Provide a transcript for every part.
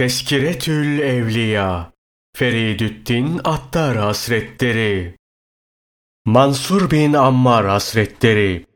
Teskiretül Evliya Feridüddin Attar Hasretleri Mansur bin Ammar Hasretleri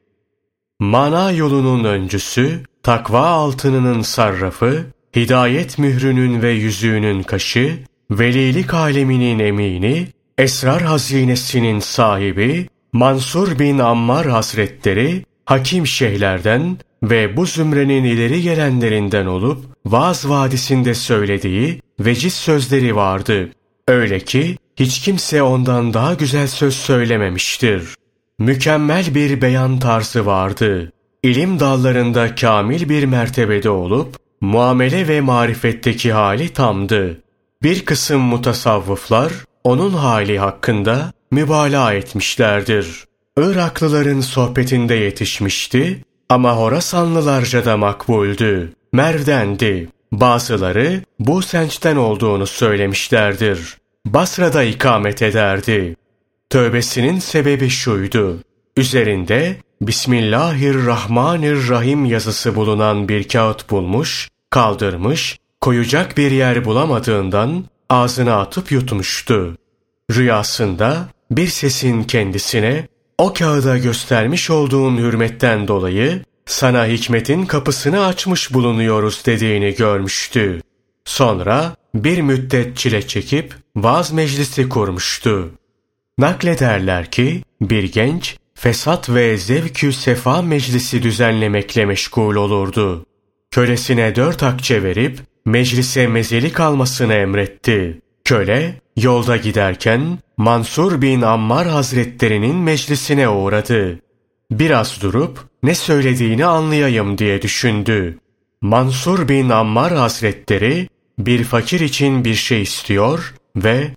Mana yolunun öncüsü, takva altınının sarrafı, hidayet mührünün ve yüzüğünün kaşı, velilik aleminin emini, esrar hazinesinin sahibi, Mansur bin Ammar Hasretleri, hakim şeyhlerden ve bu zümrenin ileri gelenlerinden olup, Vaz Vadisi'nde söylediği veciz sözleri vardı. Öyle ki hiç kimse ondan daha güzel söz söylememiştir. Mükemmel bir beyan tarzı vardı. İlim dallarında kamil bir mertebede olup, muamele ve marifetteki hali tamdı. Bir kısım mutasavvıflar onun hali hakkında mübalağa etmişlerdir. Iraklıların sohbetinde yetişmişti ama Horasanlılarca da makbuldü. Merv'dendi. Bazıları bu sençten olduğunu söylemişlerdir. Basra'da ikamet ederdi. Tövbesinin sebebi şuydu. Üzerinde Bismillahirrahmanirrahim yazısı bulunan bir kağıt bulmuş, kaldırmış, koyacak bir yer bulamadığından ağzına atıp yutmuştu. Rüyasında bir sesin kendisine o kağıda göstermiş olduğun hürmetten dolayı sana hikmetin kapısını açmış bulunuyoruz dediğini görmüştü. Sonra bir müddet çile çekip vaz meclisi kurmuştu. Naklederler ki bir genç fesat ve zevkü sefa meclisi düzenlemekle meşgul olurdu. Kölesine dört akçe verip meclise mezeli kalmasını emretti. Köle yolda giderken Mansur bin Ammar Hazretlerinin meclisine uğradı. Biraz durup ne söylediğini anlayayım diye düşündü. Mansur bin Ammar Hazretleri bir fakir için bir şey istiyor ve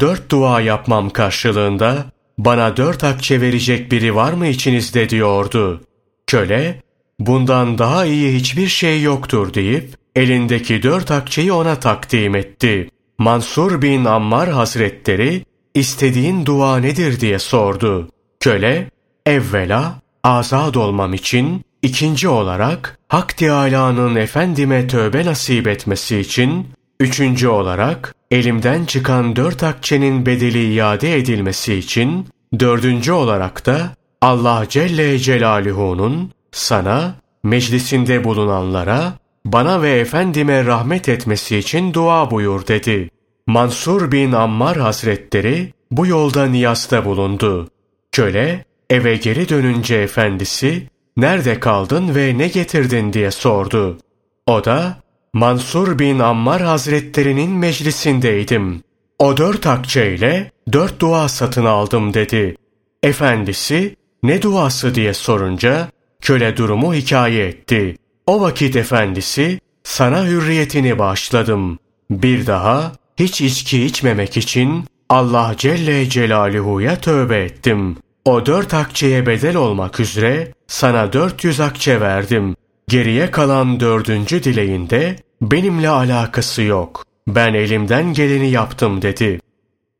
dört dua yapmam karşılığında bana dört akçe verecek biri var mı içinizde diyordu. Köle bundan daha iyi hiçbir şey yoktur deyip elindeki dört akçeyi ona takdim etti. Mansur bin Ammar Hazretleri istediğin dua nedir diye sordu. Köle evvela azad olmam için, ikinci olarak Hak Teâlâ'nın efendime tövbe nasip etmesi için, üçüncü olarak elimden çıkan dört akçenin bedeli iade edilmesi için, dördüncü olarak da Allah Celle Celaluhu'nun sana, meclisinde bulunanlara, bana ve efendime rahmet etmesi için dua buyur dedi. Mansur bin Ammar Hazretleri bu yolda niyasta bulundu. Köle eve geri dönünce efendisi nerede kaldın ve ne getirdin diye sordu. O da Mansur bin Ammar Hazretlerinin meclisindeydim. O dört akçeyle dört dua satın aldım dedi. Efendisi ne duası diye sorunca köle durumu hikaye etti. O vakit efendisi sana hürriyetini bağışladım. Bir daha hiç içki içmemek için Allah Celle Celaluhu'ya tövbe ettim. O dört akçeye bedel olmak üzere sana dört yüz akçe verdim. Geriye kalan dördüncü dileğinde benimle alakası yok. Ben elimden geleni yaptım dedi.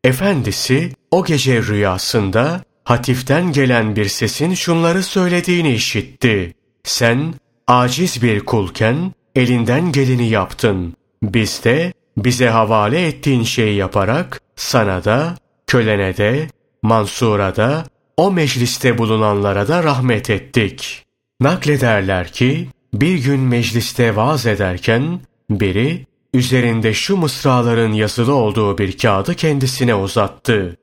Efendisi o gece rüyasında hatiften gelen bir sesin şunları söylediğini işitti. Sen aciz bir kulken elinden geleni yaptın. Biz de bize havale ettiğin şeyi yaparak sana da, kölene de, Mansur'a da, o mecliste bulunanlara da rahmet ettik. Naklederler ki, bir gün mecliste vaaz ederken, biri, üzerinde şu mısraların yazılı olduğu bir kağıdı kendisine uzattı.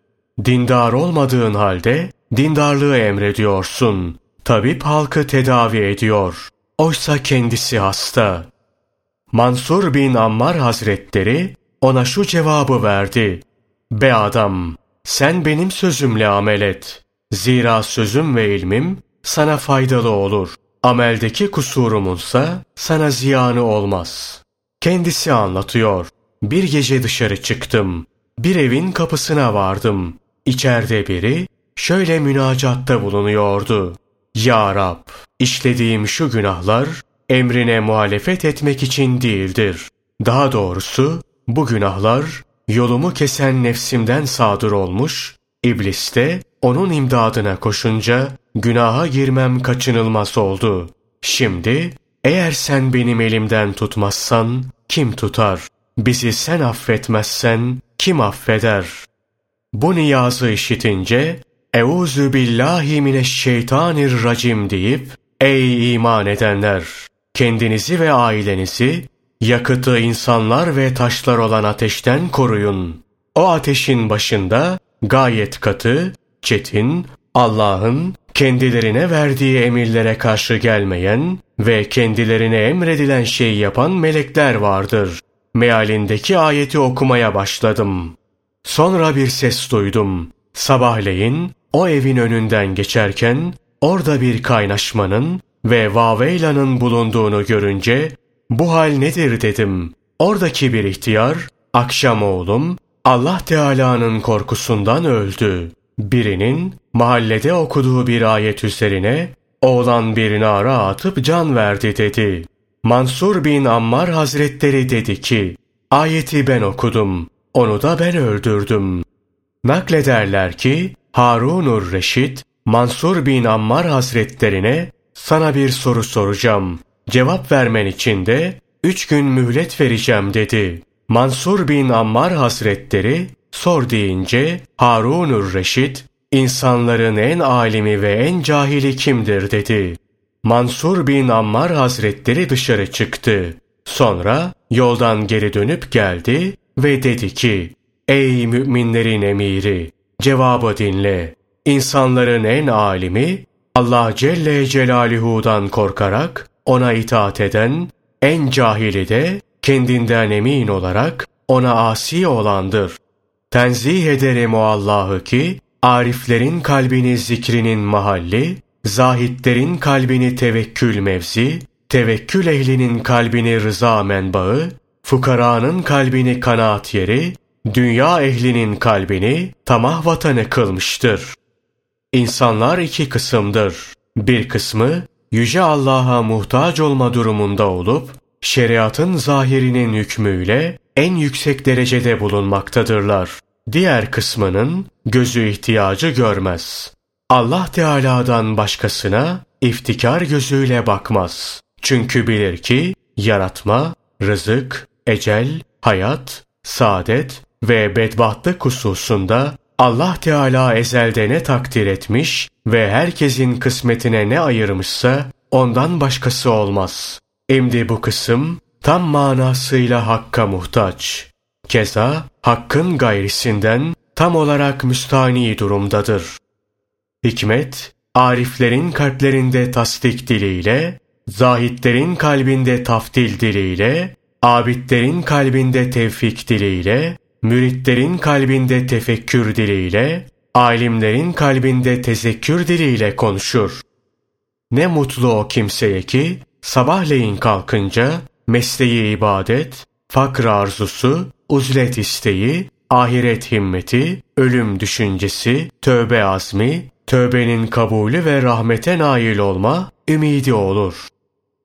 Dindar olmadığın halde, dindarlığı emrediyorsun. Tabip halkı tedavi ediyor. Oysa kendisi hasta. Mansur bin Ammar Hazretleri ona şu cevabı verdi. Be adam, sen benim sözümle amel et. Zira sözüm ve ilmim sana faydalı olur. Ameldeki kusurumunsa sana ziyanı olmaz. Kendisi anlatıyor. Bir gece dışarı çıktım. Bir evin kapısına vardım. İçeride biri şöyle münacatta bulunuyordu. Ya Rab, işlediğim şu günahlar emrine muhalefet etmek için değildir. Daha doğrusu bu günahlar yolumu kesen nefsimden sadır olmuş, iblis de onun imdadına koşunca günaha girmem kaçınılmaz oldu. Şimdi eğer sen benim elimden tutmazsan kim tutar? bizi sen affetmezsen kim affeder? Bu niyazı işitince Euzu billahi mineşşeytanirracim deyip Ey iman edenler! Kendinizi ve ailenizi yakıtı insanlar ve taşlar olan ateşten koruyun. O ateşin başında gayet katı, çetin, Allah'ın kendilerine verdiği emirlere karşı gelmeyen ve kendilerine emredilen şeyi yapan melekler vardır. Mealindeki ayeti okumaya başladım. Sonra bir ses duydum. Sabahleyin o evin önünden geçerken orada bir kaynaşmanın ve Vaveyla'nın bulunduğunu görünce bu hal nedir dedim. Oradaki bir ihtiyar akşam oğlum Allah Teala'nın korkusundan öldü. Birinin mahallede okuduğu bir ayet üzerine oğlan bir nara atıp can verdi dedi. Mansur bin Ammar Hazretleri dedi ki, ayeti ben okudum, onu da ben öldürdüm. Naklederler ki, Harunur Reşit, Mansur bin Ammar Hazretlerine sana bir soru soracağım. Cevap vermen için de üç gün mühlet vereceğim dedi. Mansur bin Ammar Hazretleri sor deyince Harunur Reşit insanların en alimi ve en cahili kimdir dedi. Mansur bin Ammar Hazretleri dışarı çıktı. Sonra yoldan geri dönüp geldi ve dedi ki Ey müminlerin emiri cevabı dinle. İnsanların en alimi Allah Celle Celaluhu'dan korkarak ona itaat eden, en cahili de kendinden emin olarak ona asi olandır. Tenzih ederim o Allah'ı ki, ariflerin kalbini zikrinin mahalli, zahitlerin kalbini tevekkül mevzi, tevekkül ehlinin kalbini rıza menbaı, fukaranın kalbini kanaat yeri, dünya ehlinin kalbini tamah vatanı kılmıştır. İnsanlar iki kısımdır. Bir kısmı Yüce Allah'a muhtaç olma durumunda olup, şeriatın zahirinin hükmüyle en yüksek derecede bulunmaktadırlar. Diğer kısmının gözü ihtiyacı görmez. Allah Teala'dan başkasına iftikar gözüyle bakmaz. Çünkü bilir ki yaratma, rızık, ecel, hayat, saadet ve bedbahtlık hususunda Allah Teala ezelde ne takdir etmiş ve herkesin kısmetine ne ayırmışsa ondan başkası olmaz. Şimdi bu kısım tam manasıyla hakka muhtaç. Keza hakkın gayrisinden tam olarak müstani durumdadır. Hikmet, ariflerin kalplerinde tasdik diliyle, zahitlerin kalbinde taftil diliyle, abidlerin kalbinde tevfik diliyle, müritlerin kalbinde tefekkür diliyle, alimlerin kalbinde tezekkür diliyle konuşur. Ne mutlu o kimseye ki, sabahleyin kalkınca, mesleği ibadet, fakr arzusu, uzlet isteği, ahiret himmeti, ölüm düşüncesi, tövbe azmi, tövbenin kabulü ve rahmete nail olma ümidi olur.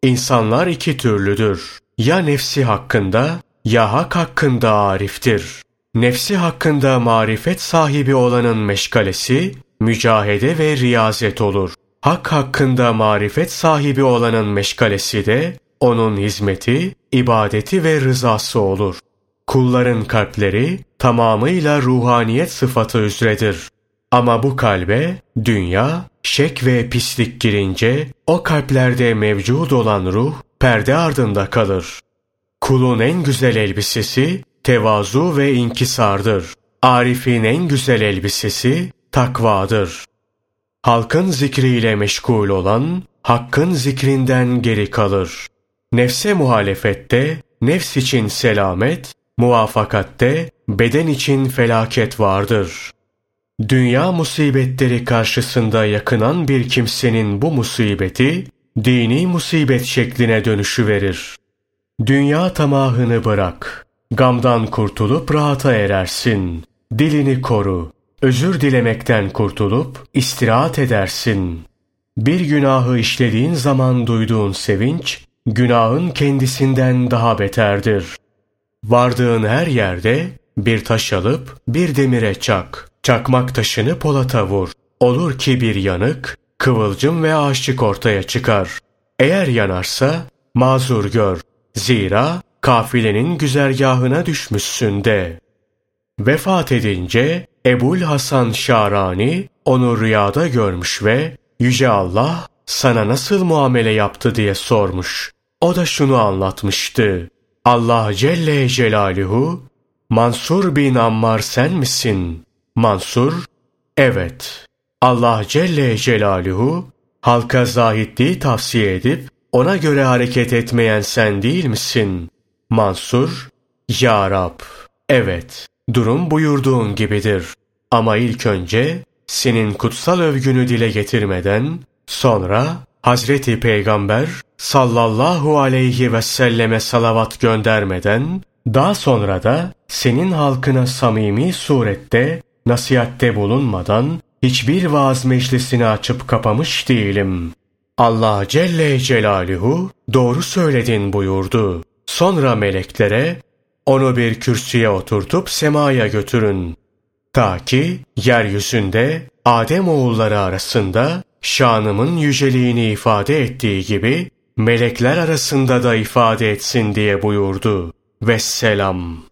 İnsanlar iki türlüdür. Ya nefsi hakkında ya hak hakkında ariftir. Nefsi hakkında marifet sahibi olanın meşgalesi, mücahede ve riyazet olur. Hak hakkında marifet sahibi olanın meşgalesi de, onun hizmeti, ibadeti ve rızası olur. Kulların kalpleri tamamıyla ruhaniyet sıfatı üzredir. Ama bu kalbe dünya, şek ve pislik girince o kalplerde mevcud olan ruh perde ardında kalır. Kulun en güzel elbisesi tevazu ve inkisardır. Arif'in en güzel elbisesi takvadır. Halkın zikriyle meşgul olan, hakkın zikrinden geri kalır. Nefse muhalefette, nefs için selamet, muvafakatte, beden için felaket vardır. Dünya musibetleri karşısında yakınan bir kimsenin bu musibeti, dini musibet şekline dönüşü verir. Dünya tamahını bırak. Gamdan kurtulup rahata erersin. Dilini koru. Özür dilemekten kurtulup istirahat edersin. Bir günahı işlediğin zaman duyduğun sevinç, günahın kendisinden daha beterdir. Vardığın her yerde bir taş alıp bir demire çak. Çakmak taşını polata vur. Olur ki bir yanık, kıvılcım ve aşık ortaya çıkar. Eğer yanarsa mazur gör. Zira kafilenin güzergahına düşmüşsün de. Vefat edince Ebul Hasan Şarani onu rüyada görmüş ve Yüce Allah sana nasıl muamele yaptı diye sormuş. O da şunu anlatmıştı. Allah Celle Celaluhu, Mansur bin Ammar sen misin? Mansur, evet. Allah Celle Celaluhu, halka zahitliği tavsiye edip, ona göre hareket etmeyen sen değil misin? Mansur, Ya Rab, evet, durum buyurduğun gibidir. Ama ilk önce, senin kutsal övgünü dile getirmeden, sonra Hazreti Peygamber sallallahu aleyhi ve selleme salavat göndermeden, daha sonra da senin halkına samimi surette nasihatte bulunmadan hiçbir vaaz meclisini açıp kapamış değilim. Allah Celle Celaluhu doğru söyledin buyurdu. Sonra meleklere onu bir kürsüye oturtup semaya götürün. Ta ki yeryüzünde Adem oğulları arasında şanımın yüceliğini ifade ettiği gibi melekler arasında da ifade etsin diye buyurdu. Vesselam.